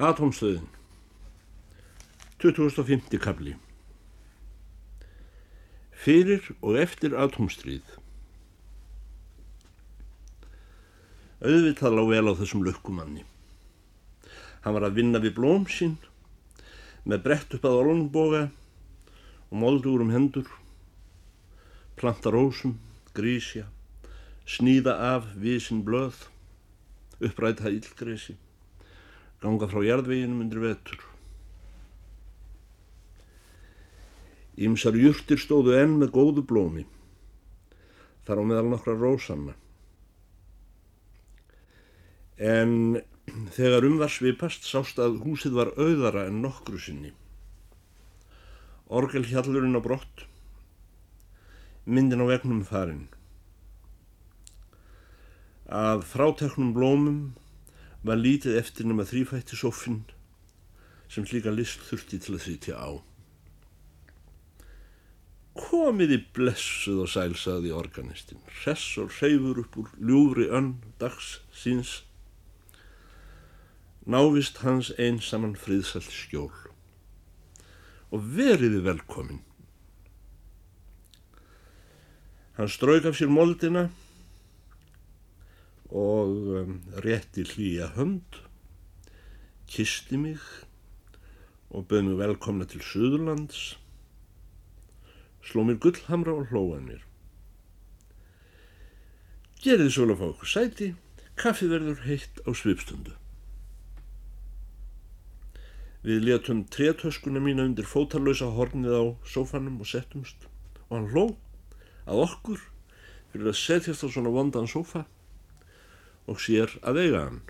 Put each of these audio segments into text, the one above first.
Atomstöðin 2050 kabli Fyrir og eftir atomstríð Auðvitað lág vel á þessum lökkumanni. Hann var að vinna við blóm sín með brett upp að orðunboga og moldur um hendur, planta rósum, grísja, sníða af vísin blöð, uppræta ílgresi ganga frá jarðveginum undir vetur. Ímsar júrtir stóðu enn með góðu blómi, þar á meðal nokkra rósanna. En þegar um var svipast sást að húsið var auðara en nokkru sinni. Orgel hjallurinn á brott, myndin á vegnum farinn. Að fráteknum blómum var lítið eftir nema þrýfætti sófinn sem slíka list þurfti til að þrýtja á. Komiði blessuð og sælsaði organistinn, hress og reyfur upp úr ljúfri önn dags síns, návist hans einsamann friðsall skjól og veriði velkomin. Hann strauk af sér moldina og um, rétti hlýja hönd, kisti mig og bauð mig velkomna til Suðurlands, sló mér gullhamra og hlóðað mér. Gerði svo að fá okkur sæti, kaffi verður heitt á svipstundu. Við letum tretöskuna mína undir fótalösa hornið á sófanum og settumst og hann hló að okkur fyrir að setjast á svona vondan sófa og sér að eiga hann.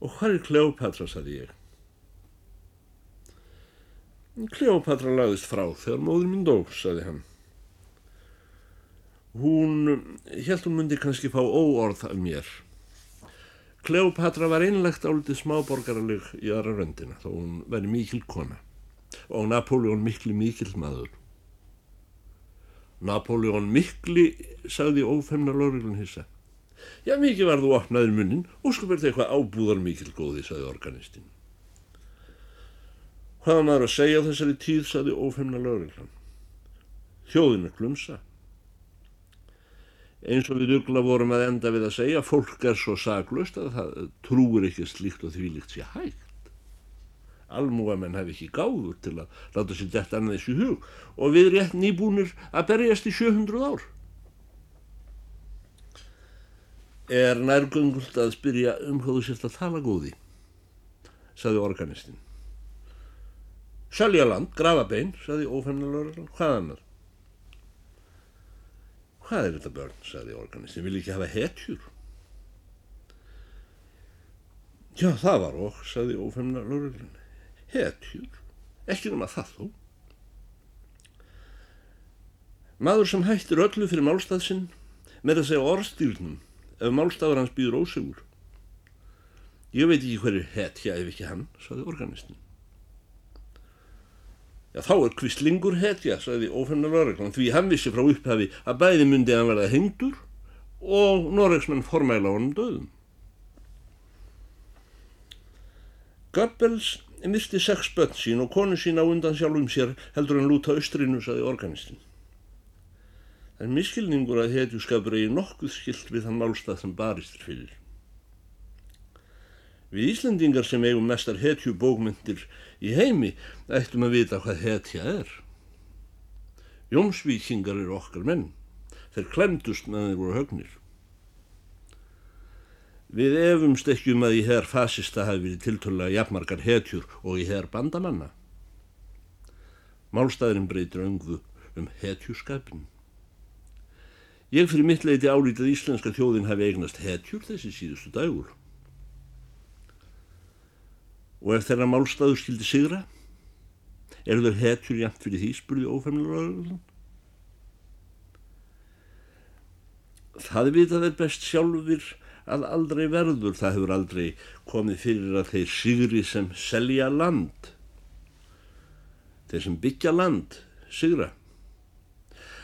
Og hvað er Kleopatra, saði ég. Kleopatra lagðist frá þegar móður mín dó, saði hann. Hún, held hún myndi kannski fá óorð af mér. Kleopatra var einlegt álitið smáborgaraleg í aðra röndina, þó hún væri mikil kona og Napoleon mikli mikil maður. Napoleon mikli, sagði ófemna lóriðlun hissa. Já, mikið var þú opnaður munnin verði eitthvað ábúðar mikil góði, sagði organistinn. Hvaða maður að segja þessari tíð, sagði ófemna lóriðlun. Þjóðin er glumsa. Eins og við ugla vorum að enda við að segja, fólk er svo saglust að það trúur ekki slíkt og því líkt sér hægt almúamenn hafi ekki gáður til að láta sér dætt annað þessu hug og við rétt nýbúnir að berjast í 700 ár. Er nærgöngult að spyrja um hvað þú sérst að tala góði, saði organistinn. Sæljaland, grafabein, saði ófemnalörður, hvað annar? Hvað er þetta börn, saði organistinn, vil ekki hafa hetjur? Já, það var okk, saði ófemnalörðurinn hetjur, ekki nema það þó. Maður sem hættir öllu fyrir málstafsinn með að segja orðstýrnum ef málstafur hans býður ósegur. Ég veit ekki hverju hetja ef ekki hann, saði organistin. Já, þá er kvistlingur hetja, saði ofennar Norreglann, því hann vissi frá upphafi að bæði myndi hann verða hengdur og Norregsmenn formæla honum döðum. Goebbels misti sex börn sín og konu sín á undan sjálfum sér heldur en lúta austrinu, saði organistin. Það er miskilningur að hetjuskapur eigi nokkuð skilt við þann málstað sem baristir fyrir. Við Íslandingar sem eigum mestar hetju bókmyndir í heimi ættum að vita hvað hetja er. Jómsvíkingar eru okkar menn. Þeir klemdust með þeir voru högnir. Við efumst ekki um að í herr fasista hafi verið tiltölulega jafnmargar hetjur og í herr bandamanna. Málstæðurinn breytir öngu um hetjuskapin. Ég fyrir mitt leiti álítið að íslenska þjóðin hafi eignast hetjur þessi síðustu dagur. Og ef þeirra málstæður skildi sigra, eru þeir hetjur jæmt fyrir því, spurði ófemnilega öðruðan. Það vitað er best sjálfur að aldrei verður, það hefur aldrei komið fyrir að þeir sigri sem selja land þeir sem byggja land sigra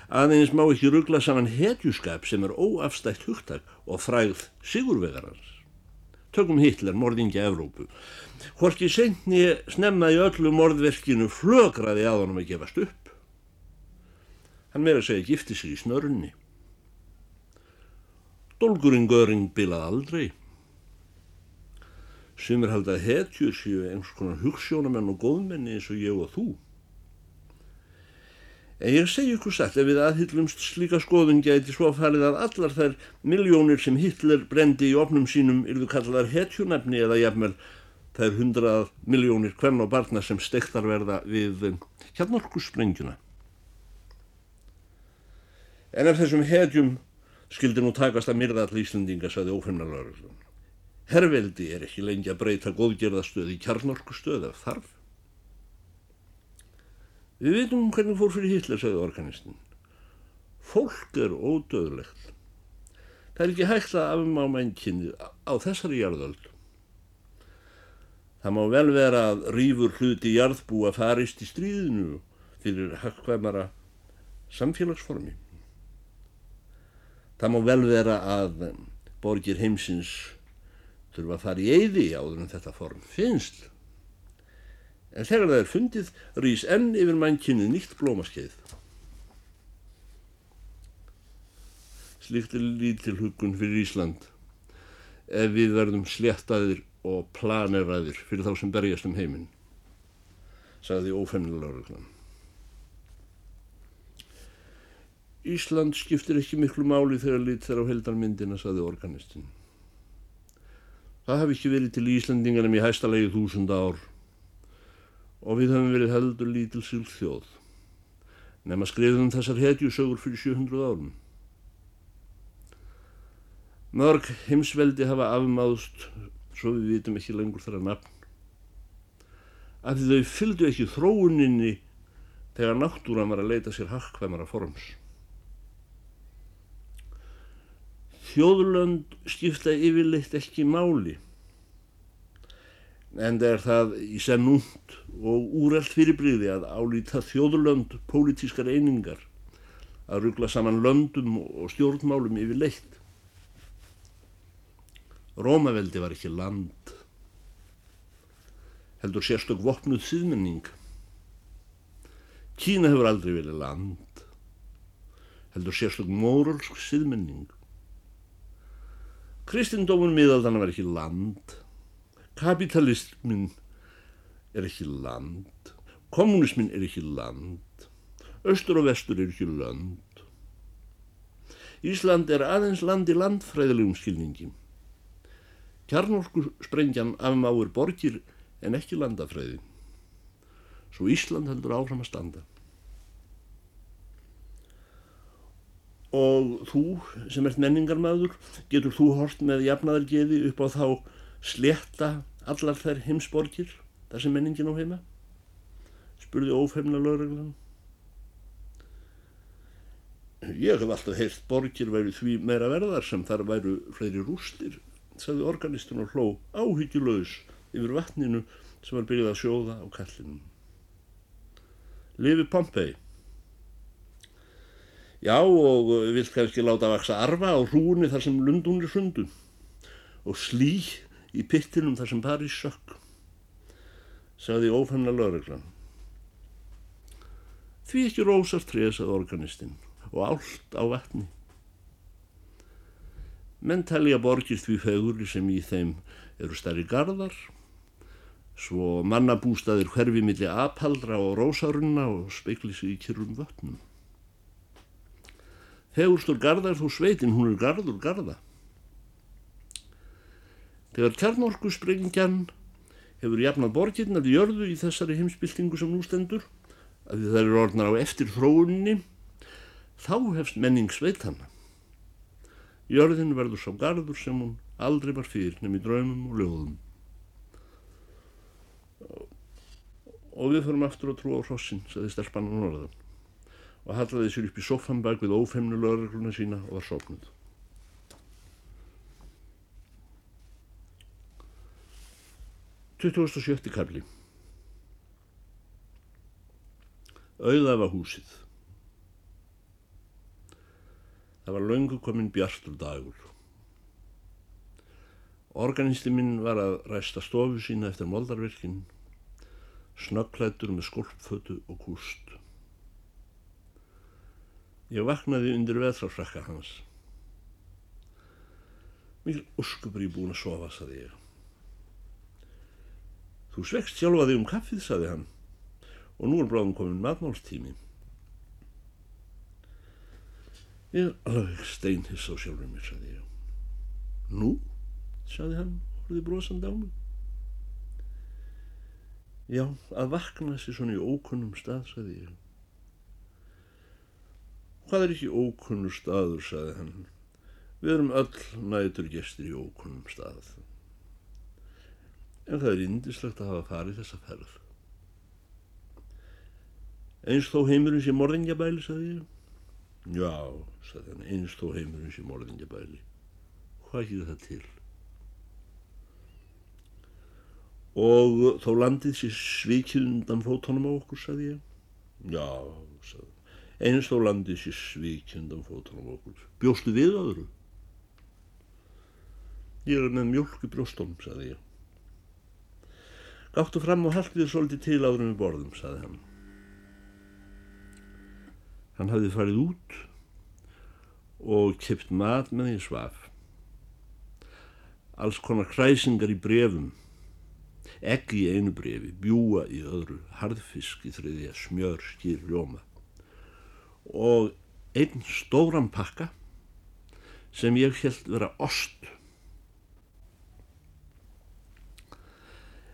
aðeins má ekki ruggla saman hetjuskap sem er óafstækt hugtak og fræð sigurvegarans Tökum Hitler, morðingi Evrópu. Hvorki seinni snemma í öllu morðverkinu flögraði að honum að gefast upp. Hann meira segja gifti sig í snörunni. Dolgurinn Göring bilað aldrei. Sumir haldið að hetjur séu einhvers konar hugssjónamenn og góðmenni eins og ég og þú. En ég segi ykkur satt ef við aðhyllumst slíka skoðun gæti svo farið að allar þær miljónir sem Hitler brendi í opnum sínum yrðu kallar hetjunafni eða jafnvel þær hundrað miljónir hvern og barna sem stektar verða við hjarnorkusprengjuna. En ef þessum hetjum skildi nú takast að myrða allir Íslandinga, saði ófemnarlagur. Herveldi er ekki lengi að breyta góðgerðastöð í kjarnorkustöð ef þarf. Við veitum hvernig fór fyrir Hitler, sagði organistinn. Fólk er ódöðlegt. Það er ekki hægt að afmá mennkinni á þessari jarðöld. Það má vel vera að rýfur hluti jarðbúa farist í stríðinu fyrir hakkvæmara samfélagsformi. Það má vel vera að borgir heimsins þurfa að fara í eyði áður en þetta form finnst. En þegar það er fundið rýs enn yfir mannkynnið nýtt blómaskeið. Slíkt er lítil hugun fyrir Ísland ef við verðum sléttaðir og planeraðir fyrir þá sem berjast um heiminn, sagði ófemnilega. Ísland skiptir ekki miklu máli þegar þeirra á heldarmyndina, sagði organistinn. Það hafi ekki verið til Íslandinganum í hæstalegi þúsunda ár og við höfum verið heldur lítil síl þjóð nefn að skrifum þessar hetjusögur fyrir 700 árum. Mörg heimsveldi hafa afmáðst svo við vitum ekki lengur þeirra nafn af því þau fylgdu ekki þróuninni þegar náttúran var að leita sér hakkvæmara forms. Þjóðlönd skipta yfirleitt ekki máli en það er það í senn núnt og úrelt fyrirbriði að álíta þjóðlönd pólitískar einingar að ruggla saman löndum og stjórnmálum yfir leitt. Rómaveldi var ekki land, heldur sérstök vopnuð síðmenning. Kína hefur aldrei verið land, heldur sérstök móralsk síðmenning. Kristindómun miðaldana var ekki land, Kapitalismin er ekki land, kommunismin er ekki land, östur og vestur er ekki land. Ísland er aðeins land í landfræðilegum skilningi. Kjarnorku sprengjan afmáir borgir en ekki landafræði. Svo Ísland heldur áfram að standa. Og þú sem ert menningarmadur, getur þú hort með jafnaðargeði upp á þá sletta allar þær heimsborgir þar sem menningin á heima? spurði ófemna lögreglan. Ég hef alltaf heilt borgir væri því meira verðar sem þar væru fleiri rústir, sagði organistun og hló áhyggjulegs yfir vatninu sem var byrjuð að sjóða á kallinum. Lifi Pompei. Já og vilt kannski láta vaksa arfa á hrúni þar sem lundun er sundu og slí í pittinum þar sem París sökk, sagði ófanna lögreglan. Því ekki rósar trésað organistinn og állt á vatni. Menn telja borgir því fegurli sem í þeim eru starri gardar, svo mannabústaðir hverfi milli apaldra og rósarunna og speikli sig í kyrrum vötnum. Fegurstur gardar þó sveitin, hún er gardur garda. Þegar kjarnorku sprengjan hefur jafnað borgirna til jörðu í þessari heimsbyltingu sem nú stendur, að því það eru orðnar á eftir þróunni, þá hefst menning sveitanna. Jörðin verður sá gardur sem hún aldrei var fyrir nefn í draumum og lögum. Og við förum aftur að trúa á hrossin, saði stelpann á norðan og hallaði sér upp í sofan bak við ófemnu lögregluna sína og var sopnud. 27. kapli Auðafa húsið Það var löngu komin bjartur dagur Organisti minn var að ræsta stofu sína eftir moldarverkin, snöggklættur með skolpfötu og kúst. Ég vaknaði undir vetrafrakka hans. Mikið óskupur ég búin að sofa, saði ég. Þú svekst sjálfa þig um kaffið, saði hann, og nú er bráðum komin matmálstími. Ég er alveg steinhiss á sjálfur mér, saði ég. Nú? saði hann, horfið brosandi á mig. Já, að vakna sér svona í ókunnum stað, saði ég. Hvað er ekki ókunnur staður, saði hann. Við erum öll nætur gestir í ókunnum stað. En það er indislegt að hafa farið þessa ferð. Einst þó heimurinn sé morðingjabæli, saði ég. Já, saði hann, einst þó heimurinn sé morðingjabæli. Hvað ekki það til? og þó landið sér svikið undan fótónum á okkur, sagði ég. Já, eins þó landið sér fótónum á okkur. Bjóstu við öðru? Ég er með mjölk í brjóstónum, sagði ég. Gáttu fram og haldi þér svolítið til áður með borðum, sagði hann. Hann hafði farið út og kipt mat með því svaf. Alls konar kræsingar í brefum egg í einu brefi, bjúa í öðru, harðfisk í þriðja, smjör, skýr, ljóma og einn stóran pakka sem ég held vera ost.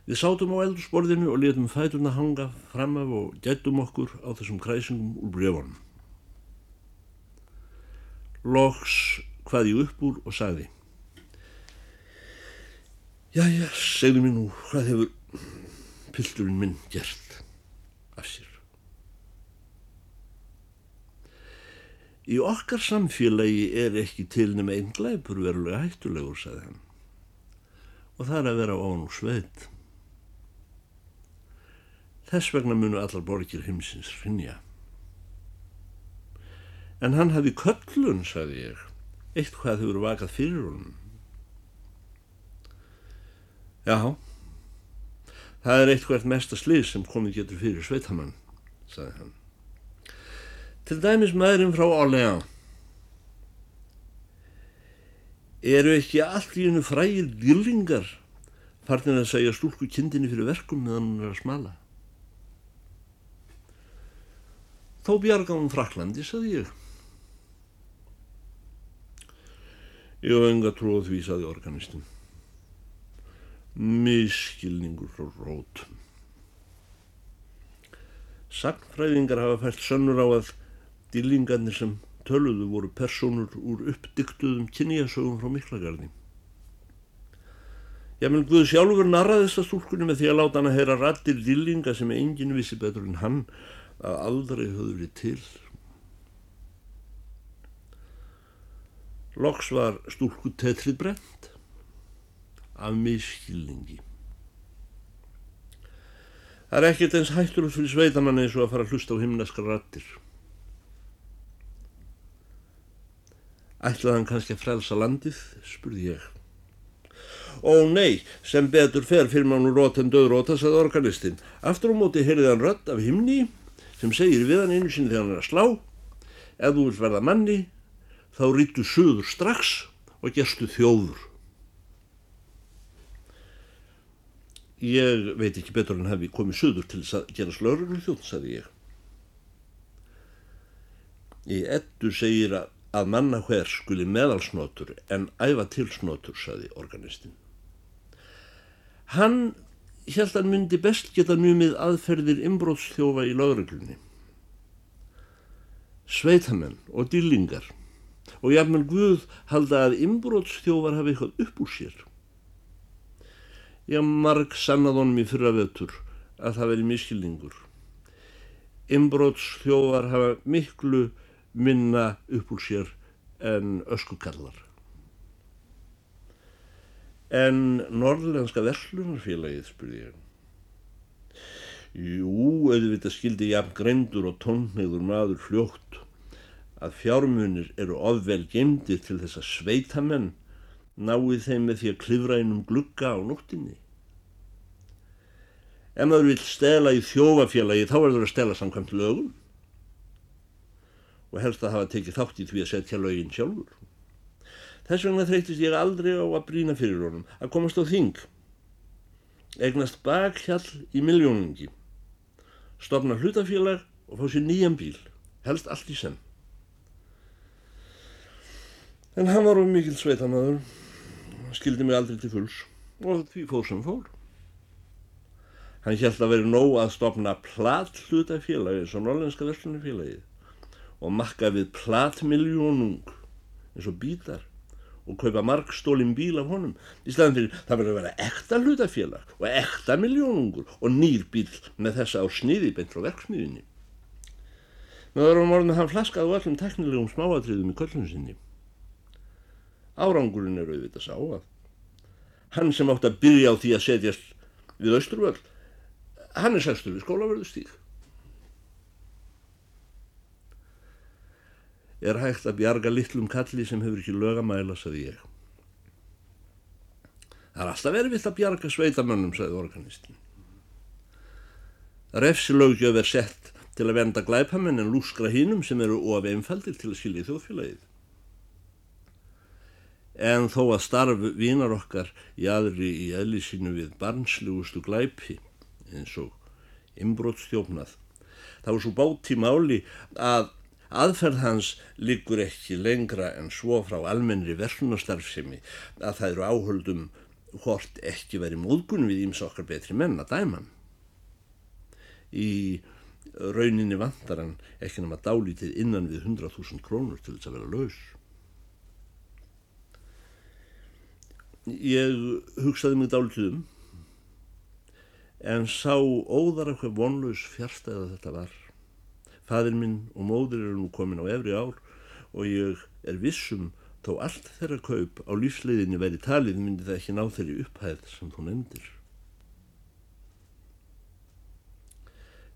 Við sátum á eldursporðinu og letum fæturna hanga fram af og getum okkur á þessum kræsingum úr brefunum. Loks hvað ég upp úr og sagði Jæja, segðu mér nú, hvað hefur pildurinn minn gert af sér? Í okkar samfélagi er ekki til nema einn glæpur verulega hættulegur, sagði hann. Og það er að vera án og sveit. Þess vegna munu allar borgir heimsins rinja. En hann hafi köllun, sagði ég, eitt hvað hefur vakað fyrir honum. Já, það er eitthvað mesta slið sem komið getur fyrir sveitamann, sagði hann. Til dæmis maðurinn frá Orleans. Eru ekki allt í hennu frægir dýrlingar farnir að segja stúlku kindinni fyrir verkum meðan hún er að smala? Þó bjarga hún Fraklandi, sagði ég. Ég hef enga tróð því, sagði organistinn miskilningur frá rótum. Sagnfræðingar hafa fælt sönnur á að dýlingarnir sem töluðu voru personur úr uppdyktuðum kynjasögum frá miklagarði. Menn Guð sjálfur narraði þessa stúlkunni með því að láta hann að heyra rattir dýlinga sem enginn vissi betur en hann að aldrei höfðu verið til. Loks var stúlku tetrið brent af miskilningi. Það er ekkert eins hætturlega fyrir sveitamann eins og að fara að hlusta á himnaskar rattir. Ætlaði hann kannski að frelsa landið, spurði ég. Ó nei, sem betur fer fyrir mann úr rót en döðróta, sagði organistinn. Aftur á móti heyrði hann rött af himni sem segir við hann einu sinni þegar hann er að slá. Ef þú vilt verða manni, þá rítu suður strax og gerstu þjóður. Ég veit ekki betur en hafi komið söður til að gera slörgur þjótt, sagði ég. Í ettu segir að, að manna hver skuli meðalsnotur en æfa tilsnotur, sagði organistinn. Hann held að myndi best geta numið aðferðir imbróðsþjófa í lögreglunni. Sveitamenn og dýlingar og jafnvel Guð halda að imbróðsþjófar hafi eitthvað upp úr sér. Ég marg sannað honum í fyrra vetur að það veri miskilningur. Imbróts hljóðar hafa miklu minna upp úr sér en öskukallar. En norðlenska verslunarfélagið, spurði ég. Jú, auðvitað skildi jafn greindur og tónneður maður fljótt að fjármunir eru ofvel gemdi til þess að sveitamenn náið þeim með því að klifra inn um glugga á nóttinni. Ef maður vil stela í þjófafélagi þá verður að stela samkvæmt lögum og helst að hafa tekið þátt í því að setja lögin sjálfur. Þess vegna þreytist ég aldrei á að brína fyrir honum að komast á þing, egnast bakhjall í miljónungi, stopna hlutafélag og fá sér nýjan bíl, helst allt í sem. En hann var um mikil sveitamöður, skildi mig aldrei til fulls og því fór sem fór. Hann held að veri nóg að stopna platt hlutafélagi og norlenska verslunarfélagið og makka við plattmiljónung eins og bítar og kaupa margstólinn bíl af honum í staðan fyrir það verður að vera ekta hlutafélag og ekta miljónungur og nýr bíl með þessa á sniði beint frá verksmiðinni. Með öðrum orðinu hann flaskaði á öllum teknilegum smáatriðum í köllun sinni. Árangurinn er auðvitað sá að hann sem átt að byrja á því að setjast við Östruvöld, hann er sæstur við skólaverðu er hægt að bjarga litlum kalli sem hefur ekki lögamæla, saði ég. Það er alltaf erfitt að bjarga sveitamönnum, saði organistin. Refsilögjöf er sett til að venda glæpamenn en lúskra hínum sem eru of einfaldir til að skilja þjóðfélagið. En þó að starf vinar okkar í aðri í eðlisínu við barnslugustu glæpi eins og imbrótstjófnað, þá er svo bátt í máli að Aðferð hans liggur ekki lengra en svo frá almennri verðnastarfsemi að það eru áhöldum hvort ekki veri móðgun við íms okkar betri menn að dæma. Í rauninni vandar hann ekki nema dálítið innan við 100.000 krónur til þess að vera laus. Ég hugsaði mig dálítið um en sá óðar eitthvað vonlaus fjárstæða þetta var Fadir minn og móður eru nú komin á efri ár og ég er vissum þó allt þeirra kaup á lífsleiðinni væri talið myndi það ekki ná þeirri upphæð sem þú nefndir.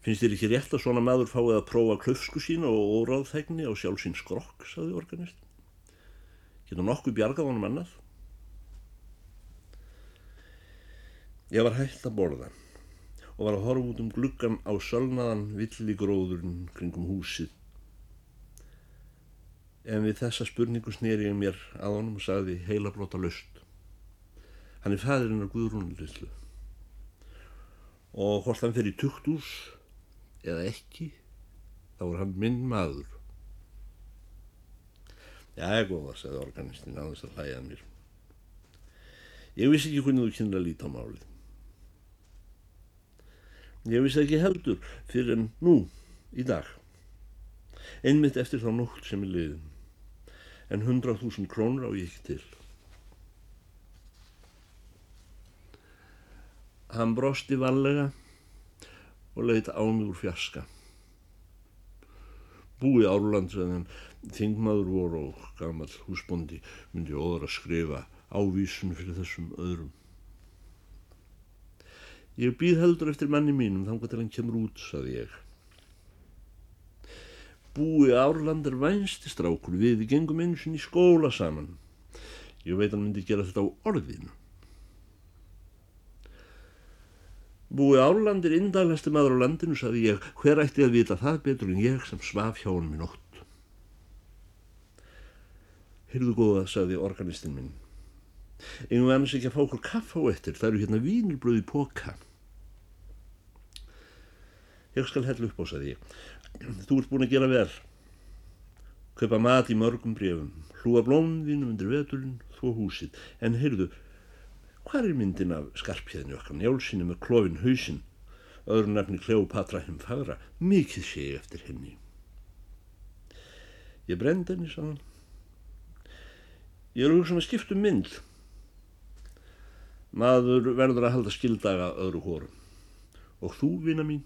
Finnst þér ekki rétt að svona maður fáið að prófa klöfsku sína og óráðþægni á sjálfsins skrokk, saði organist. Getur nokkuð bjargað honum annað? Ég var hægt að borða og var að horfa út um gluggan á sölnaðan villigróðurinn kringum húsið. En við þessa spurningu snýri ég mér að honum og sagði heila blóta löst. Hann er fæðirinn af Guðrúnilillu og hvort hann fer í tukt ús eða ekki, þá er hann minn maður. Já, ég góða, sagði organistinn þess að hlæja mér. Ég vissi ekki hvernig þú kynna að líta á málið. Ég vissi ekki heldur fyrir en nú, í dag. Einmitt eftir þá nótt sem er liðin. En hundrað þúsund krónur á ég ekki til. Hann brosti vallega og leita á mig úr fjaska. Búi Árland sem þingmaður voru og gammal húsbondi myndi óður að skrifa ávísun fyrir þessum öðrum. Ég býð heldur eftir manni mínum þangar til hann kemur út, saði ég. Búi Árland er vænsti strákur við, við gengum eins og í skóla saman. Ég veit hann myndi gera þetta á orðinu. Búi Árland er indaglæsti maður á landinu, saði ég, hver ætti að vita það betur en ég sem svaf hjá hann minn ótt. Hyrðu góða, saði organistinn minn. Engum annars ekki að fá okkur kaffa á eftir, það eru hérna vínilblöði póka. Ég skal hella upp á, saði ég. Þú ert búin að gera vel. Kaupa mat í mörgum brefum, hlúa blómðinu undir veturinn, þó húsið. En heyrðu, hvað er myndin af skarpjæðinu okkar njálsinu með klófin hausinn, öðru nefni Kleopatra hinn fagra, mikið sé ég eftir henni. Ég brend henni, saðan. Ég er auðvitað sem að skiptu um mynd. Maður verður að halda skildaga öðru hórum. Og þú, vina mín?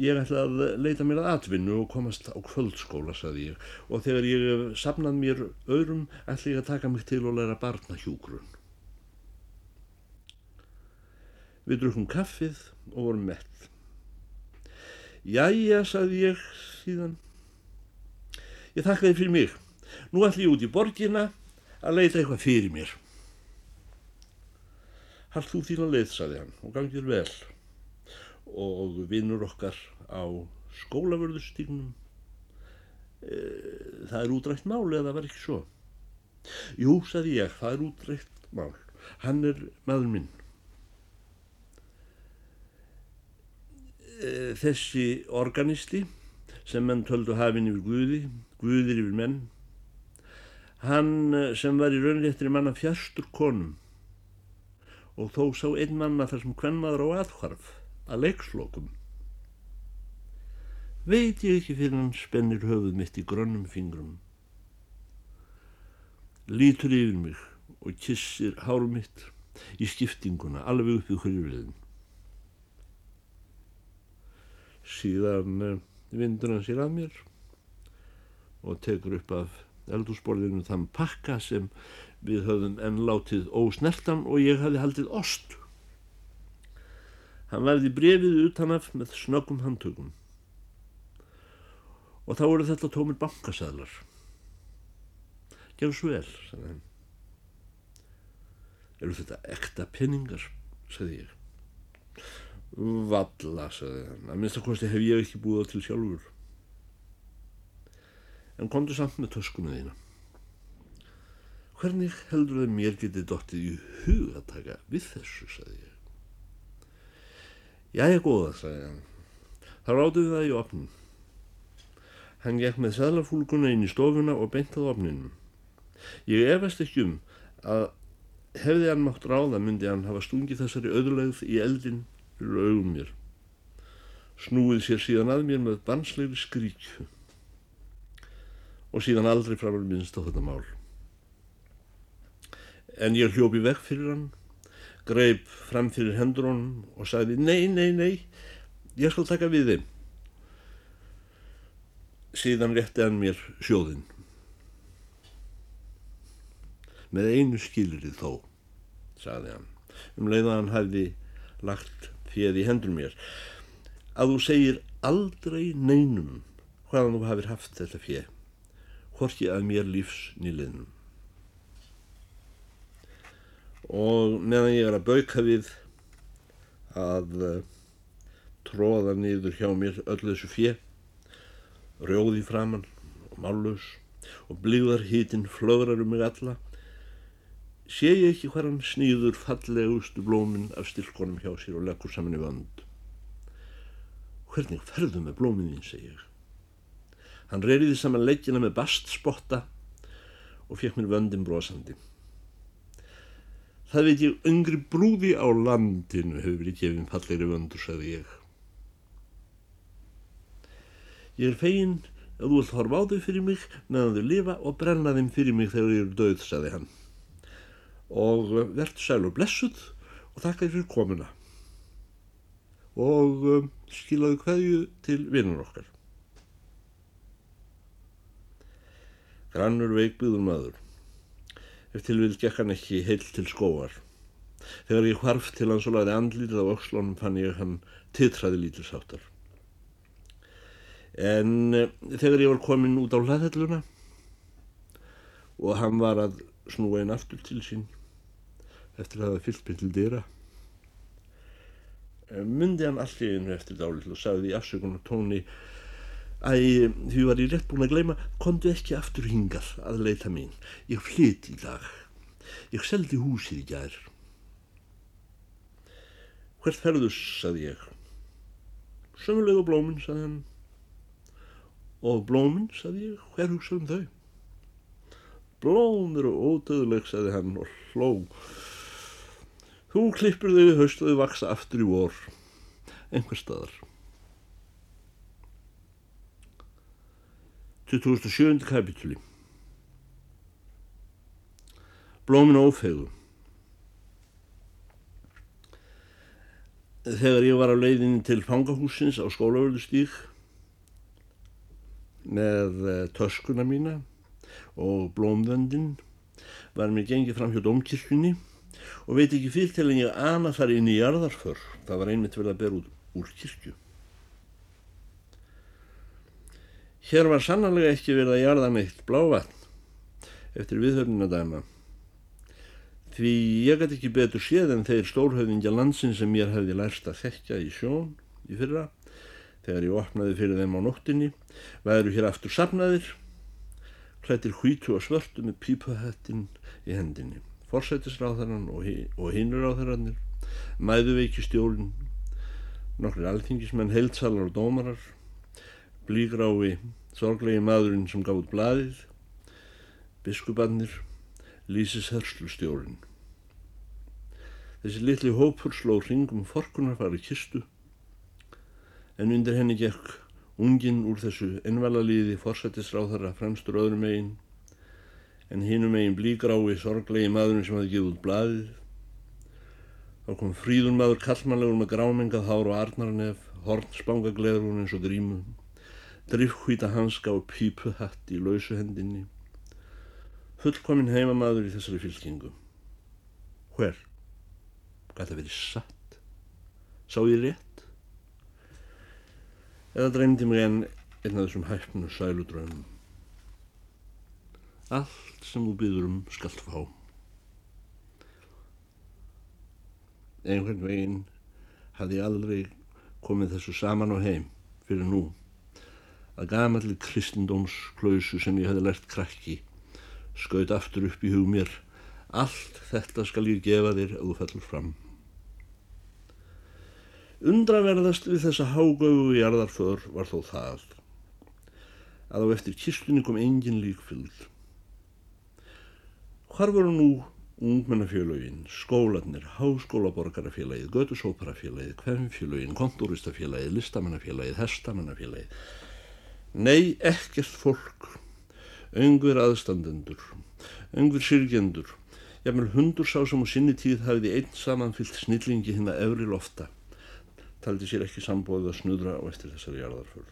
Ég ætla að leita mér að atvinnu og komast á kvöldskóla, saði ég, og þegar ég sapnað mér öðrum ætla ég að taka mig til og læra barnahjúgrun. Við drukum kaffið og vorum mett. Jæja, saði ég síðan. Ég þakka þið fyrir mig. Nú ætlum ég út í borgina að leita eitthvað fyrir mér. Hall þú þína leið, saði hann, og gangið vel. Og vinnur okkar á skólavörðustígnum. E, það er útrætt mál eða var ekki svo? Jú, saði ég, það er útrætt mál. Hann er maður minn. E, þessi organisti sem menn töldu hafinn yfir Guði, Guðir yfir menn, hann sem var í raunréttri manna fjarstur konum og þó sá einn manna þar sem hvernmaður á aðhvarf að leikslokum. Veit ég ekki fyrir hann spennir höfuð mitt í grönnum fingrum. Lítur yfir mig og kissir hárum mitt í skiptinguna alveg upp í hrjúliðin. Síðan eh, vindur hann sér að mér og tekur upp af eldúsborðinu þann pakka sem Við höfðum enn látið ósnertan og ég hafði haldið ost. Hann verði brefið utanaf með snöggum handtökum. Og þá eru þetta tómir bankasæðlar. Gjör svo vel, sagði hann. Eru þetta ekta penningar, sagði ég. Valla, sagði hann. Að minnst að kosti hef ég ekki búið á til sjálfur. En komdu samt með töskunni þína. Hvernig heldur þau mér getið dottið í hug að taka við þessu, sagði ég. Jæja, góða, sagði hann. Það rátuði það í opnum. Hann gekk með sæðlafúlguna inn í stofuna og beintað opninum. Ég efast ekki um að hefði hann mátt ráða myndi hann hafa stungið þessari öðulegð í eldin fyrir augum mér. Snúið sér síðan að mér með bansleiri skríkju og síðan aldrei framar minnst á þetta mál en ég hljópi vekk fyrir hann, greip fram fyrir hendur honum og sagði nei, nei, nei, ég skal taka við þeim. Síðan rétti hann mér sjóðinn. Með einu skilrið þó, sagði hann, um leið að hann hefði lagt fjöð í hendur mér, að þú segir aldrei neinum hvaðan þú hafið haft þetta fjöð, hvorki að mér lífs nýliðnum og meðan ég er að bauka við að uh, tróða niður hjá mér öll þessu fjö rjóði framann og mállus og blíðar hítinn flögrar um mig alla sé ég ekki hver hann snýður fallegustu blóminn af stilkonum hjá sér og leggur saman í vand hvernig ferðu með blóminn þín segi ég? Hann reyriði saman leggina með bastspotta og fekk mér vöndin brosandi Það veit ég, yngri brúði á landinu hefur verið gefinn fallegri vöndur, sagði ég. Ég er fegin að þú vilt horfa á þau fyrir mig meðan þau lifa og brenna þeim fyrir mig þegar þau eru döð, sagði hann. Og verðt sæl og blessuð og þakka þér fyrir komuna. Og um, skilaðu hverju til vinnur okkar. Grannur veikbyður maður. Ef til vil gekk hann ekki heil til skóar. Þegar ég hvarf til hans og laði andlítið á ökslónum fann ég hann titraði lítilsáttar. En e, þegar ég var komin út á hlaðhelluna og hann var að snúa einn aftur til sín eftir að hafa fyllt með til dýra e, myndi hann allir einu eftir dálill og sagði í afsökunar tóni Æ, því var ég rétt búin að gleyma, kontu ekki aftur hingað að leita mín. Ég flytt í dag. Ég seldi húsið í gær. Hvert ferðus, saði ég. Sömulega blóminn, saði hann. Og blóminn, saði ég, hver hugsaðum þau? Blóm eru ódöðuleg, saði hann og hló. Þú klippur þau höst og þau vaksa aftur í vor. Einhver staðar. 27. kapitúli Blómin ófegu Þegar ég var á leiðinni til fangahúsins á skólavörðustík með eh, töskuna mína og blómvöndin var mér gengið fram hjá domkirkjunni og veit ekki fyrir til en ég ana þar inn í jarðarför. Það var einmitt vel að bera út úr kirkju Hér var sannlega ekki verið að jarða neitt blávatn, eftir viðhörnina dæma. Því ég gæti ekki betur séð en þeir stórhauðingja landsin sem mér hefði lærst að þekka í sjón í fyrra, þegar ég opnaði fyrir þeim á nóttinni, væru hér aftur sapnaðir, hlættir hvítu og svörtu með pípahettin í hendinni. Forsættisráðarann og, hi og hinurráðarannir, mæðuveiki stjólinn, nokkri alþingismenn, heilsalar og dómarar, blígrái, sorglegi maðurinn sem gáð bladið, biskupannir, lísishörslustjórinn. Þessi litli hópur sló hringum forkunar farið kistu en undir henni gekk unginn úr þessu ennvalalíði forsættisráðara fremstur öðrum megin en hinum megin blígrái sorglegi maðurinn sem hafi gefið út bladið. Þá kom fríðun maður kallmannlegur með grámengað hár og arnarnef, hornspangagleður eins og grímu, drifhvíta hanska og pípuhatt í lausu hendinni fullkominn heimamaður í þessari fylkingu. Hver? Gæti að verið satt? Sá ég rétt? Eða dreymdi mig enn einn af þessum hæfnu sæludröðum. Allt sem þú byður um skallt fá. Einhvern veginn hafði ég aldrei komið þessu saman á heim fyrir nú að gamalli kristindómsklausu sem ég hefði lært krakki skaut aftur upp í hug mér allt þetta skal ég gefa þér að þú fellur fram. Undraverðast við þessa hágöfu í arðarför var þó það að á eftir kistunni kom engin líkfylg Hvar voru nú ungmennafélagin, skólanir, háskólaborgarafélagið, gödusóparafélagið, kvemmfélagin, kontúristafélagið, listamennafélagið, hestamennafélagið Nei, ekkert fólk. Öngver aðstandendur, öngver sirgjendur, jafnvel hundur sá sem á sinni tíð hafiði einn samanfyllt snillingi hinn að efri lofta, taldi sér ekki sambóðið að snudra á eftir þessari jarðarföl.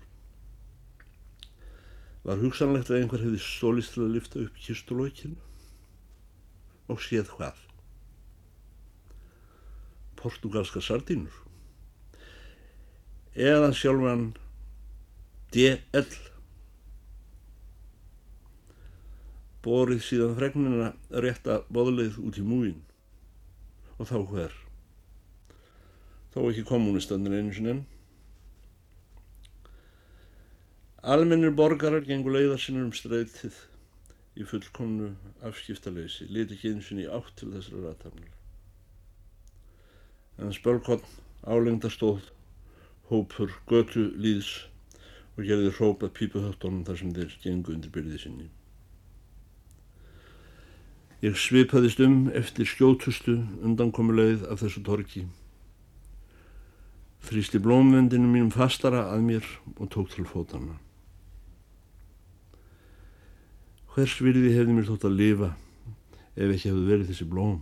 Var hugsanlegt að einhver hefði stólist til að lifta upp kistulókinu og séð hvað? Portugalska sardínur? Eða sjálfan D.L borið síðan fregnina rétta boðleið út í múin og þá hver? Þó ekki kommunistannir einu sinni Almennir borgarar gengur leiðar sinna um streytið í fullkomnu afskiptaleysi, liti ekki eins og í átt til þessari ratafnir. En spölkotn álengdastóð, hópur, götu, líðs og gerði hrópað pípuhöttunum þar sem þeir gengu undir byrðið sinni. Ég svipaðist um eftir skjótustu undankomulegð af þessu torki. Þrýsti blómvendinu mínum fastara að mér og tók til fótana. Hvers virði hefði mér þótt að lifa ef ekki hefði verið þessi blóm?